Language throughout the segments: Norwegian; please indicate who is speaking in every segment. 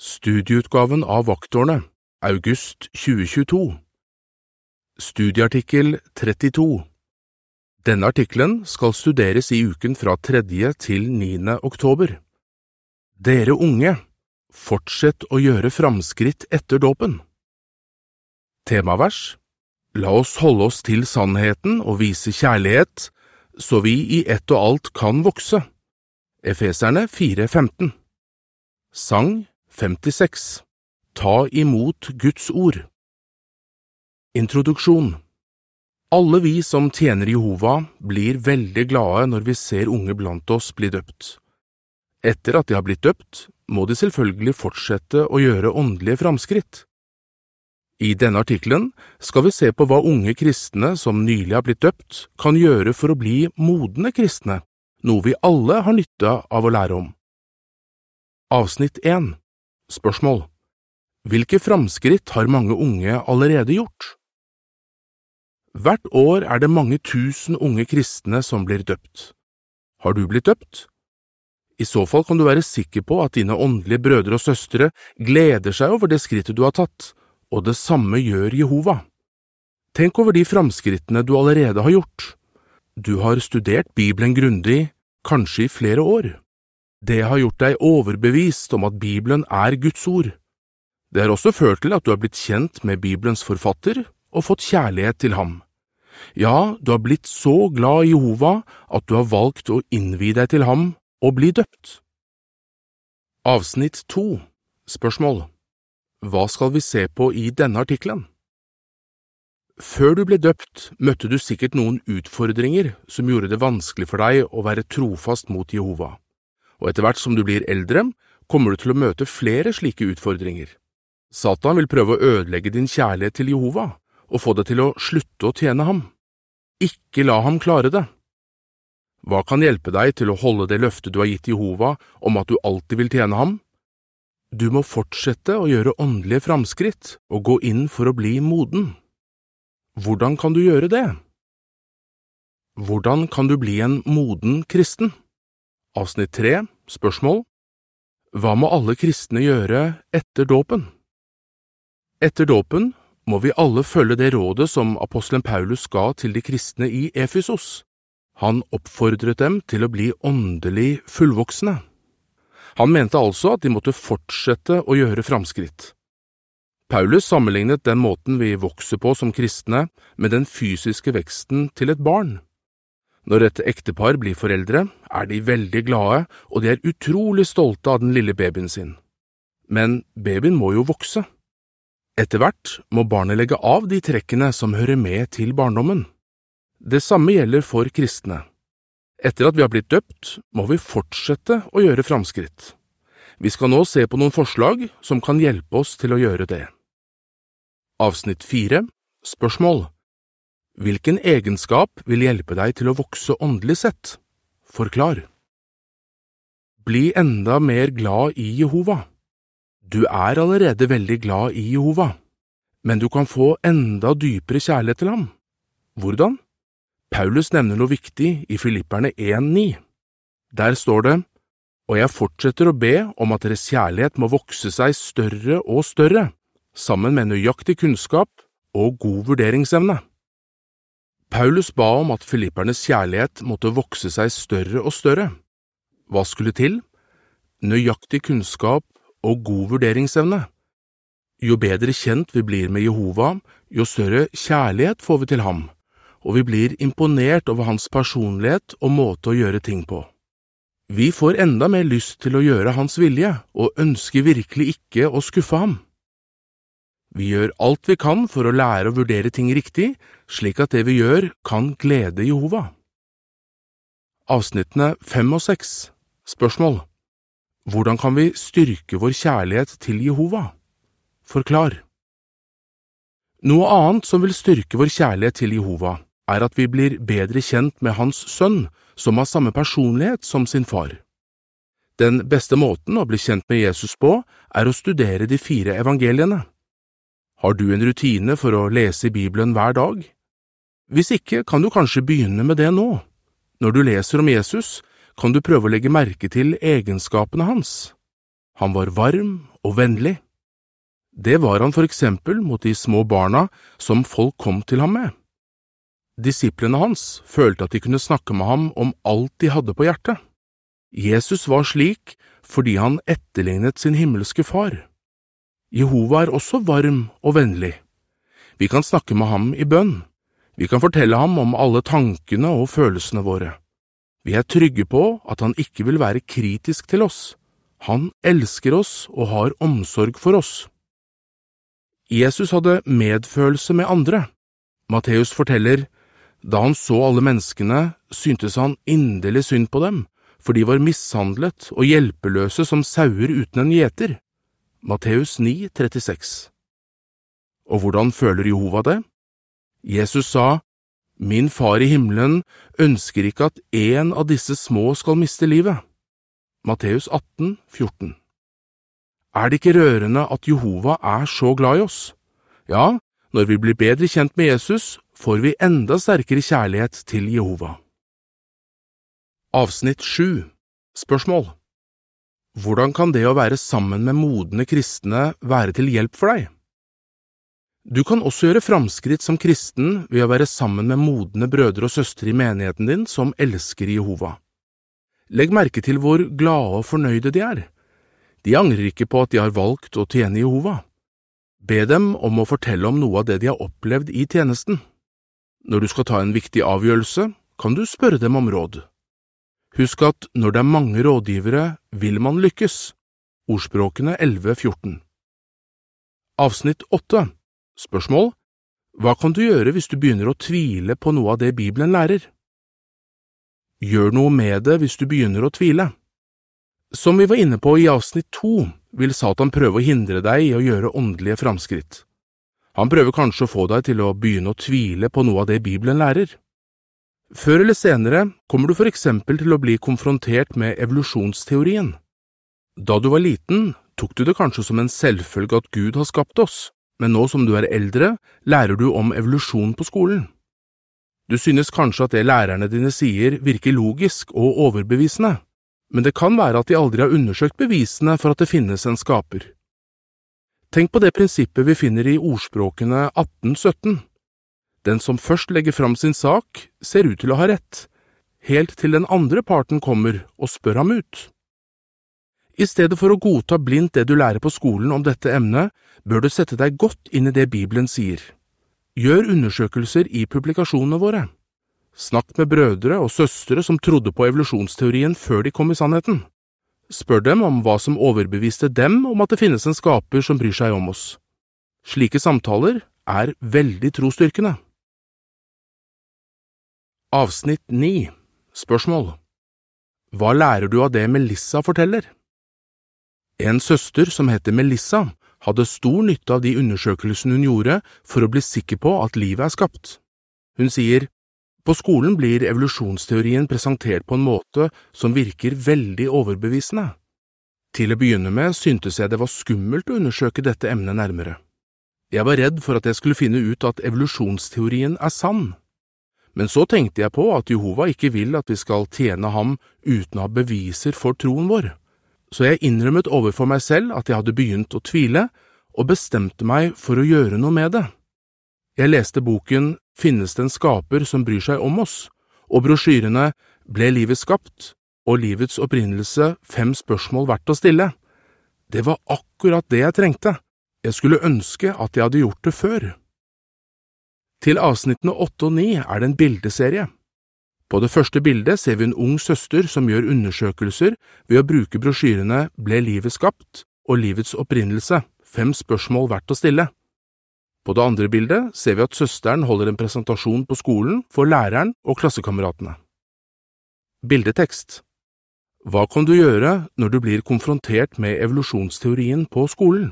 Speaker 1: Studieutgaven av Vaktårene, august 2022 Studieartikkel 32 Denne artikkelen skal studeres i uken fra 3. til 9. oktober. Dere unge, fortsett å gjøre framskritt etter dåpen. Temavers La oss holde oss til sannheten og vise kjærlighet, så vi i ett og alt kan vokse. Efeserne 4,15 Sang 56 Ta imot Guds ord Introduksjon Alle vi som tjener Jehova, blir veldig glade når vi ser unge blant oss bli døpt. Etter at de har blitt døpt, må de selvfølgelig fortsette å gjøre åndelige framskritt. I denne artikkelen skal vi se på hva unge kristne som nylig har blitt døpt, kan gjøre for å bli modne kristne, noe vi alle har nytte av å lære om. Avsnitt 1 Spørsmål Hvilke framskritt har mange unge allerede gjort? Hvert år er det mange tusen unge kristne som blir døpt. Har du blitt døpt? I så fall kan du være sikker på at dine åndelige brødre og søstre gleder seg over det skrittet du har tatt, og det samme gjør Jehova. Tenk over de framskrittene du allerede har gjort. Du har studert Bibelen grundig, kanskje i flere år. Det har gjort deg overbevist om at Bibelen er Guds ord. Det har også ført til at du har blitt kjent med Bibelens forfatter og fått kjærlighet til ham. Ja, du har blitt så glad i Jehova at du har valgt å innvie deg til ham og bli døpt. Avsnitt to Spørsmål Hva skal vi se på i denne artikkelen? Før du ble døpt, møtte du sikkert noen utfordringer som gjorde det vanskelig for deg å være trofast mot Jehova, og etter hvert som du blir eldre, kommer du til å møte flere slike utfordringer. Satan vil prøve å ødelegge din kjærlighet til Jehova og få deg til å slutte å tjene ham. Ikke la ham klare det. Hva kan hjelpe deg til å holde det løftet du har gitt Jehova om at du alltid vil tjene ham? Du må fortsette å gjøre åndelige framskritt og gå inn for å bli moden. Hvordan kan du gjøre det? Hvordan kan du bli en moden kristen? Avsnitt tre, spørsmål Hva må alle kristne gjøre etter dåpen? Etter dåpen må vi alle følge det rådet som apostelen Paulus ga til de kristne i Efysos. Han oppfordret dem til å bli åndelig fullvoksne. Han mente altså at de måtte fortsette å gjøre framskritt. Paulus sammenlignet den måten vi vokser på som kristne, med den fysiske veksten til et barn. Når et ektepar blir foreldre, er de veldig glade, og de er utrolig stolte av den lille babyen sin. Men babyen må jo vokse. Etter hvert må barnet legge av de trekkene som hører med til barndommen. Det samme gjelder for kristne. Etter at vi har blitt døpt, må vi fortsette å gjøre framskritt. Vi skal nå se på noen forslag som kan hjelpe oss til å gjøre det. Avsnitt fire Spørsmål Hvilken egenskap vil hjelpe deg til å vokse åndelig sett? Forklar. Bli enda mer glad i Jehova. Du er allerede veldig glad i Jehova, men du kan få enda dypere kjærlighet til ham. Hvordan? Paulus nevner noe viktig i Filipperne 1,9. Der står det, og jeg fortsetter å be om at deres kjærlighet må vokse seg større og større, sammen med nøyaktig kunnskap og god vurderingsevne. Paulus ba om at filippernes kjærlighet måtte vokse seg større og større. Hva skulle til? Nøyaktig kunnskap og god vurderingsevne. Jo bedre kjent vi blir med Jehova, jo større kjærlighet får vi til ham, og vi blir imponert over hans personlighet og måte å gjøre ting på. Vi får enda mer lyst til å gjøre hans vilje og ønsker virkelig ikke å skuffe ham. Vi gjør alt vi kan for å lære å vurdere ting riktig, slik at det vi gjør, kan glede Jehova. Avsnittene fem og seks Spørsmål hvordan kan vi styrke vår kjærlighet til Jehova? Forklar. Noe annet som vil styrke vår kjærlighet til Jehova, er at vi blir bedre kjent med Hans sønn, som har samme personlighet som sin far. Den beste måten å bli kjent med Jesus på, er å studere de fire evangeliene. Har du en rutine for å lese Bibelen hver dag? Hvis ikke, kan du kanskje begynne med det nå. Når du leser om Jesus, kan du prøve å legge merke til egenskapene hans. Han var varm og vennlig. Det var han for eksempel mot de små barna som folk kom til ham med. Disiplene hans følte at de kunne snakke med ham om alt de hadde på hjertet. Jesus var slik fordi han etterlignet sin himmelske far. Jehova er også varm og vennlig. Vi kan snakke med ham i bønn. Vi kan fortelle ham om alle tankene og følelsene våre. Vi er trygge på at han ikke vil være kritisk til oss. Han elsker oss og har omsorg for oss. Jesus hadde medfølelse med andre. Matteus forteller, da han så alle menneskene, syntes han inderlig synd på dem, for de var mishandlet og hjelpeløse som sauer uten en gjeter. Matteus 9, 36 Og hvordan føler Jehova det? Jesus sa, Min far i himmelen ønsker ikke at en av disse små skal miste livet. Matteus 18, 14 Er det ikke rørende at Jehova er så glad i oss? Ja, når vi blir bedre kjent med Jesus, får vi enda sterkere kjærlighet til Jehova. Avsnitt 7 Spørsmål Hvordan kan det å være sammen med modne kristne være til hjelp for deg? Du kan også gjøre framskritt som kristen ved å være sammen med modne brødre og søstre i menigheten din som elsker Jehova. Legg merke til hvor glade og fornøyde de er. De angrer ikke på at de har valgt å tjene Jehova. Be dem om å fortelle om noe av det de har opplevd i tjenesten. Når du skal ta en viktig avgjørelse, kan du spørre dem om råd. Husk at når det er mange rådgivere, vil man lykkes. Ordspråkene 11.14 Avsnitt 8 Spørsmål Hva kan du gjøre hvis du begynner å tvile på noe av det Bibelen lærer? Gjør noe med det hvis du begynner å tvile. Som vi var inne på i avsnitt to, vil Satan prøve å hindre deg i å gjøre åndelige framskritt. Han prøver kanskje å få deg til å begynne å tvile på noe av det Bibelen lærer. Før eller senere kommer du for eksempel til å bli konfrontert med evolusjonsteorien. Da du var liten, tok du det kanskje som en selvfølge at Gud har skapt oss, men nå som du er eldre, lærer du om evolusjon på skolen. Du synes kanskje at det lærerne dine sier virker logisk og overbevisende, men det kan være at de aldri har undersøkt bevisene for at det finnes en skaper. Tenk på det prinsippet vi finner i ordspråkene 1817. Den som først legger fram sin sak, ser ut til å ha rett, helt til den andre parten kommer og spør ham ut. I stedet for å godta blindt det du lærer på skolen om dette emnet, bør du sette deg godt inn i det Bibelen sier. Gjør undersøkelser i publikasjonene våre. Snakk med brødre og søstre som trodde på evolusjonsteorien før de kom i sannheten. Spør dem om hva som overbeviste dem om at det finnes en skaper som bryr seg om oss. Slike samtaler er veldig trosstyrkende. Avsnitt 9 Spørsmål Hva lærer du av det Melissa forteller? En søster som heter Melissa, hadde stor nytte av de undersøkelsene hun gjorde for å bli sikker på at livet er skapt. Hun sier, på skolen blir evolusjonsteorien presentert på en måte som virker veldig overbevisende. Til å begynne med syntes jeg det var skummelt å undersøke dette emnet nærmere. Jeg var redd for at jeg skulle finne ut at evolusjonsteorien er sann. Men så tenkte jeg på at Jehova ikke vil at vi skal tjene ham uten å ha beviser for troen vår, så jeg innrømmet overfor meg selv at jeg hadde begynt å tvile, og bestemte meg for å gjøre noe med det. Jeg leste boken Finnes det en skaper som bryr seg om oss, og brosjyrene Ble livet skapt? og Livets opprinnelse Fem spørsmål verdt å stille. Det var akkurat det jeg trengte. Jeg skulle ønske at jeg hadde gjort det før. Til avsnittene åtte og ni er det en bildeserie. På det første bildet ser vi en ung søster som gjør undersøkelser ved å bruke brosjyrene Ble livet skapt og Livets opprinnelse, fem spørsmål verdt å stille. På det andre bildet ser vi at søsteren holder en presentasjon på skolen for læreren og klassekameratene. Bildetekst Hva kan du gjøre når du blir konfrontert med evolusjonsteorien på skolen?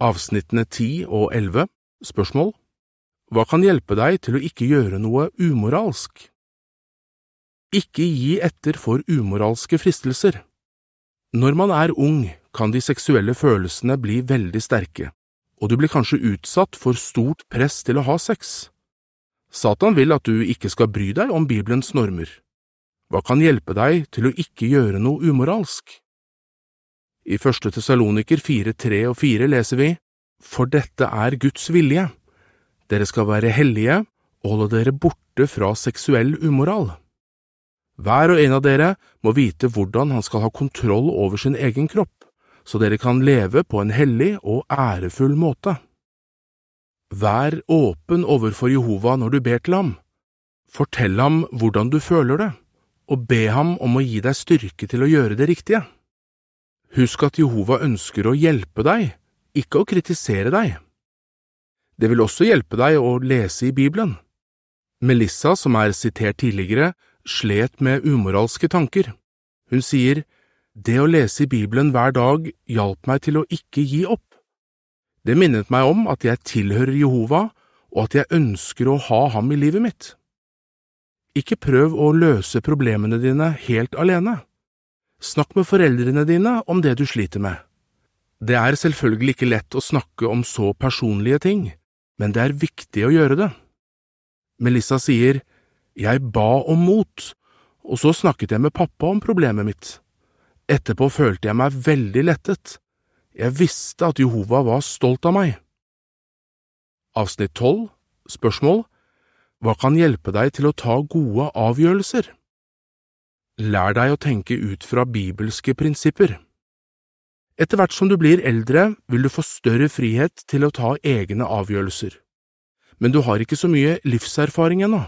Speaker 1: Avsnittene ti og elleve Spørsmål hva kan hjelpe deg til å ikke gjøre noe umoralsk? Ikke gi etter for umoralske fristelser. Når man er ung, kan de seksuelle følelsene bli veldig sterke, og du blir kanskje utsatt for stort press til å ha sex. Satan vil at du ikke skal bry deg om Bibelens normer. Hva kan hjelpe deg til å ikke gjøre noe umoralsk? I første Tessaloniker 4, 3 og 4 leser vi, For dette er Guds vilje. Dere skal være hellige og holde dere borte fra seksuell umoral. Hver og en av dere må vite hvordan han skal ha kontroll over sin egen kropp, så dere kan leve på en hellig og ærefull måte. Vær åpen overfor Jehova når du ber til ham. Fortell ham hvordan du føler det, og be ham om å gi deg styrke til å gjøre det riktige. Husk at Jehova ønsker å hjelpe deg, ikke å kritisere deg. Det vil også hjelpe deg å lese i Bibelen. Melissa, som er sitert tidligere, slet med umoralske tanker. Hun sier, Det å lese i Bibelen hver dag hjalp meg til å ikke gi opp. Det minnet meg om at jeg tilhører Jehova, og at jeg ønsker å ha ham i livet mitt. Ikke prøv å løse problemene dine helt alene. Snakk med foreldrene dine om det du sliter med. Det er selvfølgelig ikke lett å snakke om så personlige ting, men det er viktig å gjøre det. Melissa sier, Jeg ba om mot, og så snakket jeg med pappa om problemet mitt. Etterpå følte jeg meg veldig lettet. Jeg visste at Jehova var stolt av meg. Avsnitt 12 Spørsmål Hva kan hjelpe deg til å ta gode avgjørelser? Lær deg å tenke ut fra bibelske prinsipper. Etter hvert som du blir eldre, vil du få større frihet til å ta egne avgjørelser. Men du har ikke så mye livserfaring ennå.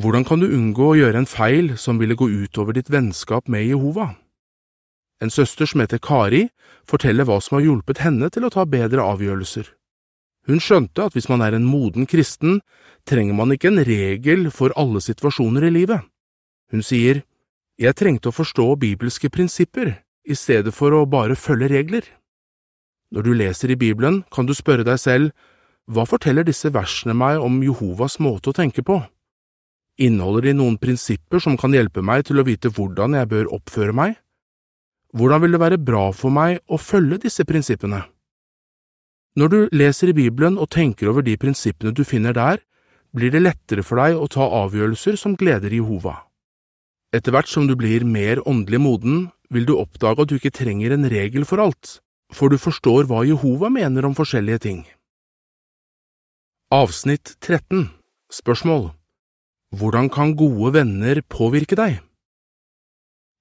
Speaker 1: Hvordan kan du unngå å gjøre en feil som ville gå utover ditt vennskap med Jehova? En søster som heter Kari, forteller hva som har hjulpet henne til å ta bedre avgjørelser. Hun skjønte at hvis man er en moden kristen, trenger man ikke en regel for alle situasjoner i livet. Hun sier, Jeg trengte å forstå bibelske prinsipper i stedet for å bare følge regler. Når du leser i Bibelen, kan du spørre deg selv, hva forteller disse versene meg om Jehovas måte å tenke på? Inneholder de noen prinsipper som kan hjelpe meg til å vite hvordan jeg bør oppføre meg? Hvordan vil det være bra for meg å følge disse prinsippene? Når du leser i Bibelen og tenker over de prinsippene du finner der, blir det lettere for deg å ta avgjørelser som gleder Jehova. Etter hvert som du blir mer åndelig moden, vil du oppdage at du ikke trenger en regel for alt, for du forstår hva Jehova mener om forskjellige ting. Avsnitt 13 Spørsmål Hvordan kan gode venner påvirke deg?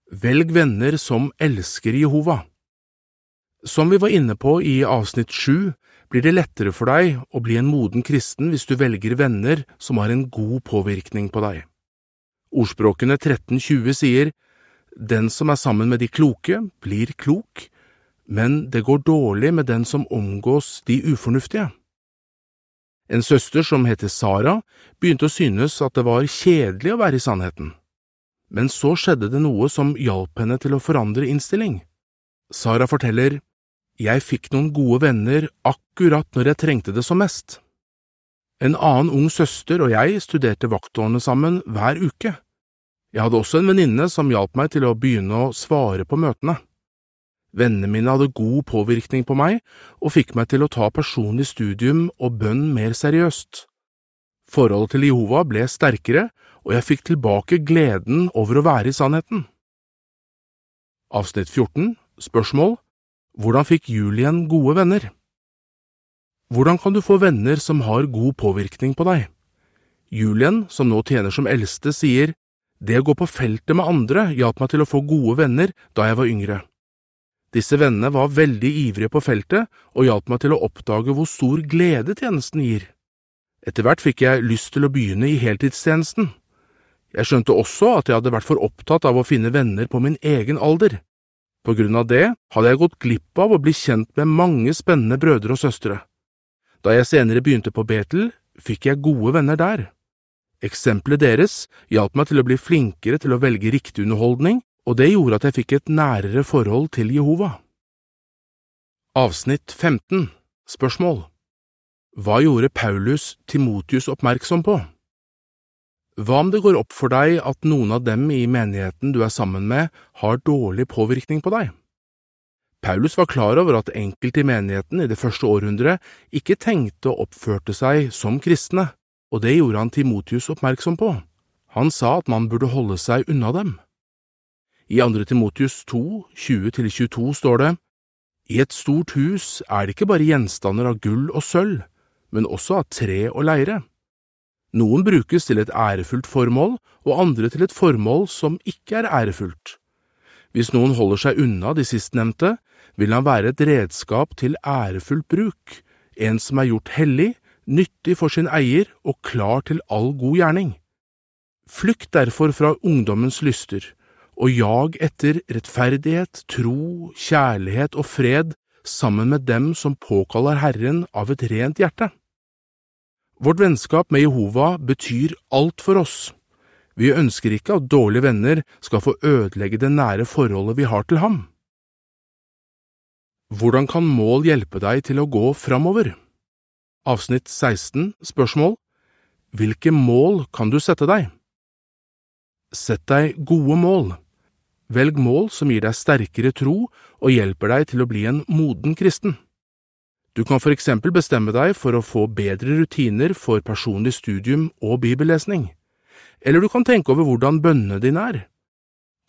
Speaker 1: Velg venner som elsker Jehova. Som vi var inne på i avsnitt sju, blir det lettere for deg å bli en moden kristen hvis du velger venner som har en god påvirkning på deg. Ordspråkene 1320 sier, Den som er sammen med de kloke, blir klok, men det går dårlig med den som omgås de ufornuftige. En søster som heter Sara, begynte å synes at det var kjedelig å være i sannheten men så skjedde det noe som hjalp henne til å forandre innstilling. Sara forteller, Jeg fikk noen gode venner akkurat når jeg trengte det som mest. En annen ung søster og jeg studerte vaktårene sammen hver uke. Jeg hadde også en venninne som hjalp meg til å begynne å svare på møtene. Vennene mine hadde god påvirkning på meg og fikk meg til å ta personlig studium og bønn mer seriøst. Forholdet til Jehova ble sterkere, og jeg fikk tilbake gleden over å være i sannheten. Avsnitt 14 Spørsmål Hvordan fikk Julien gode venner? Hvordan kan du få venner som har god påvirkning på deg? Julien, som nå tjener som eldste, sier det å gå på feltet med andre hjalp meg til å få gode venner da jeg var yngre. Disse vennene var veldig ivrige på feltet og hjalp meg til å oppdage hvor stor glede tjenesten gir. Etter hvert fikk jeg lyst til å begynne i heltidstjenesten. Jeg skjønte også at jeg hadde vært for opptatt av å finne venner på min egen alder. På grunn av det hadde jeg gått glipp av å bli kjent med mange spennende brødre og søstre. Da jeg senere begynte på Betel, fikk jeg gode venner der. Eksempelet deres hjalp meg til å bli flinkere til å velge riktig underholdning, og det gjorde at jeg fikk et nærere forhold til Jehova. Avsnitt 15 Spørsmål hva gjorde Paulus Timotius oppmerksom på? Hva om det går opp for deg at noen av dem i menigheten du er sammen med, har dårlig påvirkning på deg? Paulus var klar over at enkelte i menigheten i det første århundret ikke tenkte og oppførte seg som kristne, og det gjorde han Timotius oppmerksom på. Han sa at man burde holde seg unna dem. I 2. Timotius 2, 20–22 står det, I et stort hus er det ikke bare gjenstander av gull og sølv, men også av tre og leire. Noen brukes til et ærefullt formål, og andre til et formål som ikke er ærefullt. Hvis noen holder seg unna de sistnevnte, vil han være et redskap til ærefullt bruk, en som er gjort hellig, nyttig for sin eier og klar til all god gjerning. Flykt derfor fra ungdommens lyster, og jag etter rettferdighet, tro, kjærlighet og fred sammen med dem som påkaller Herren av et rent hjerte. Vårt vennskap med Jehova betyr alt for oss. Vi ønsker ikke at dårlige venner skal få ødelegge det nære forholdet vi har til ham. Hvordan kan mål hjelpe deg til å gå framover? Avsnitt 16 Spørsmål Hvilke mål kan du sette deg? Sett deg gode mål. Velg mål som gir deg sterkere tro og hjelper deg til å bli en moden kristen. Du kan for eksempel bestemme deg for å få bedre rutiner for personlig studium og bibellesning, eller du kan tenke over hvordan bønnene dine er.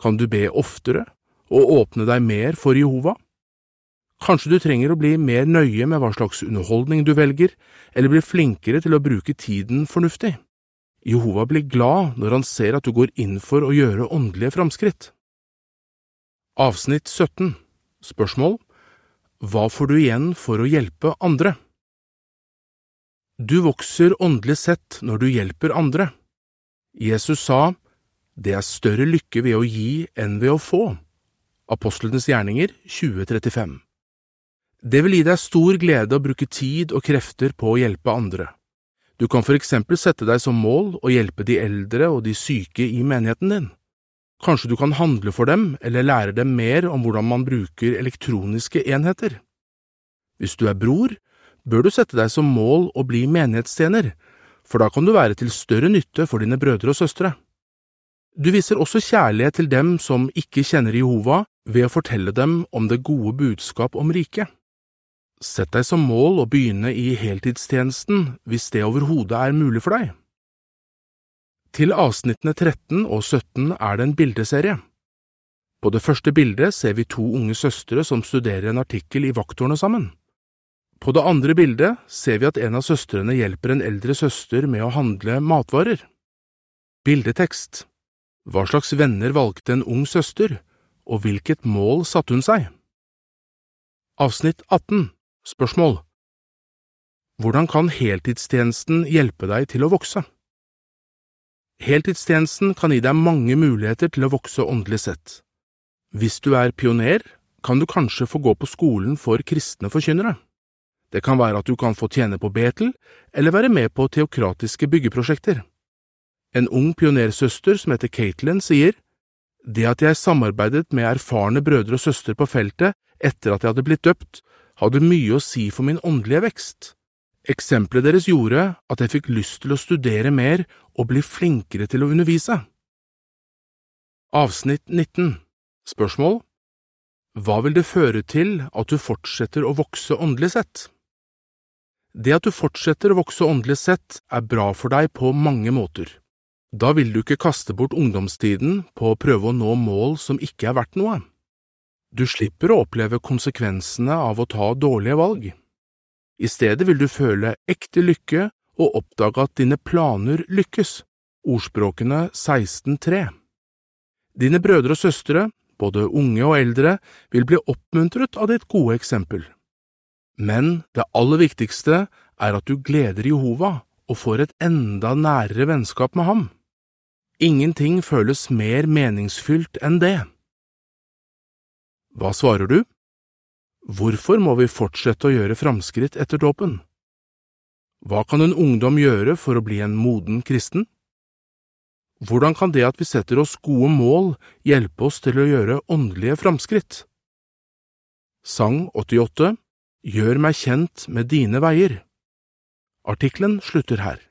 Speaker 1: Kan du be oftere og åpne deg mer for Jehova? Kanskje du trenger å bli mer nøye med hva slags underholdning du velger, eller bli flinkere til å bruke tiden fornuftig. Jehova blir glad når han ser at du går inn for å gjøre åndelige framskritt. Avsnitt 17 Spørsmål hva får du igjen for å hjelpe andre? Du vokser åndelig sett når du hjelper andre. Jesus sa, Det er større lykke ved å gi enn ved å få. Apostlenes gjerninger 2035 Det vil gi deg stor glede å bruke tid og krefter på å hjelpe andre. Du kan for eksempel sette deg som mål å hjelpe de eldre og de syke i menigheten din. Kanskje du kan handle for dem eller lære dem mer om hvordan man bruker elektroniske enheter. Hvis du er bror, bør du sette deg som mål å bli menighetstjener, for da kan du være til større nytte for dine brødre og søstre. Du viser også kjærlighet til dem som ikke kjenner Jehova, ved å fortelle dem om det gode budskap om riket. Sett deg som mål å begynne i heltidstjenesten hvis det overhodet er mulig for deg. Til avsnittene 13 og 17 er det en bildeserie. På det første bildet ser vi to unge søstre som studerer en artikkel i Vaktorene sammen. På det andre bildet ser vi at en av søstrene hjelper en eldre søster med å handle matvarer. Bildetekst Hva slags venner valgte en ung søster, og hvilket mål satte hun seg? Avsnitt 18 Spørsmål Hvordan kan heltidstjenesten hjelpe deg til å vokse? Heltidstjenesten kan gi deg mange muligheter til å vokse åndelig sett. Hvis du er pioner, kan du kanskje få gå på skolen for kristne forkynnere. Det kan være at du kan få tjene på Betel, eller være med på teokratiske byggeprosjekter. En ung pionersøster som heter Caitlin, sier det at jeg samarbeidet med erfarne brødre og søster på feltet etter at jeg hadde blitt døpt, hadde mye å si for min åndelige vekst. Eksempelet deres gjorde at jeg fikk lyst til å studere mer og bli flinkere til å undervise. Avsnitt 19 Spørsmål Hva vil det føre til at du fortsetter å vokse åndelig sett? Det at du fortsetter å vokse åndelig sett, er bra for deg på mange måter. Da vil du ikke kaste bort ungdomstiden på å prøve å nå mål som ikke er verdt noe. Du slipper å oppleve konsekvensene av å ta dårlige valg. I stedet vil du føle ekte lykke og oppdage at dine planer lykkes. Ordspråkene 16.3 Dine brødre og søstre, både unge og eldre, vil bli oppmuntret av ditt gode eksempel. Men det aller viktigste er at du gleder Jehova og får et enda nærere vennskap med ham. Ingenting føles mer meningsfylt enn det. Hva svarer du? Hvorfor må vi fortsette å gjøre framskritt etter dåpen? Hva kan en ungdom gjøre for å bli en moden kristen? Hvordan kan det at vi setter oss gode mål, hjelpe oss til å gjøre åndelige framskritt? Sang 88 Gjør meg kjent med dine veier Artikkelen slutter her.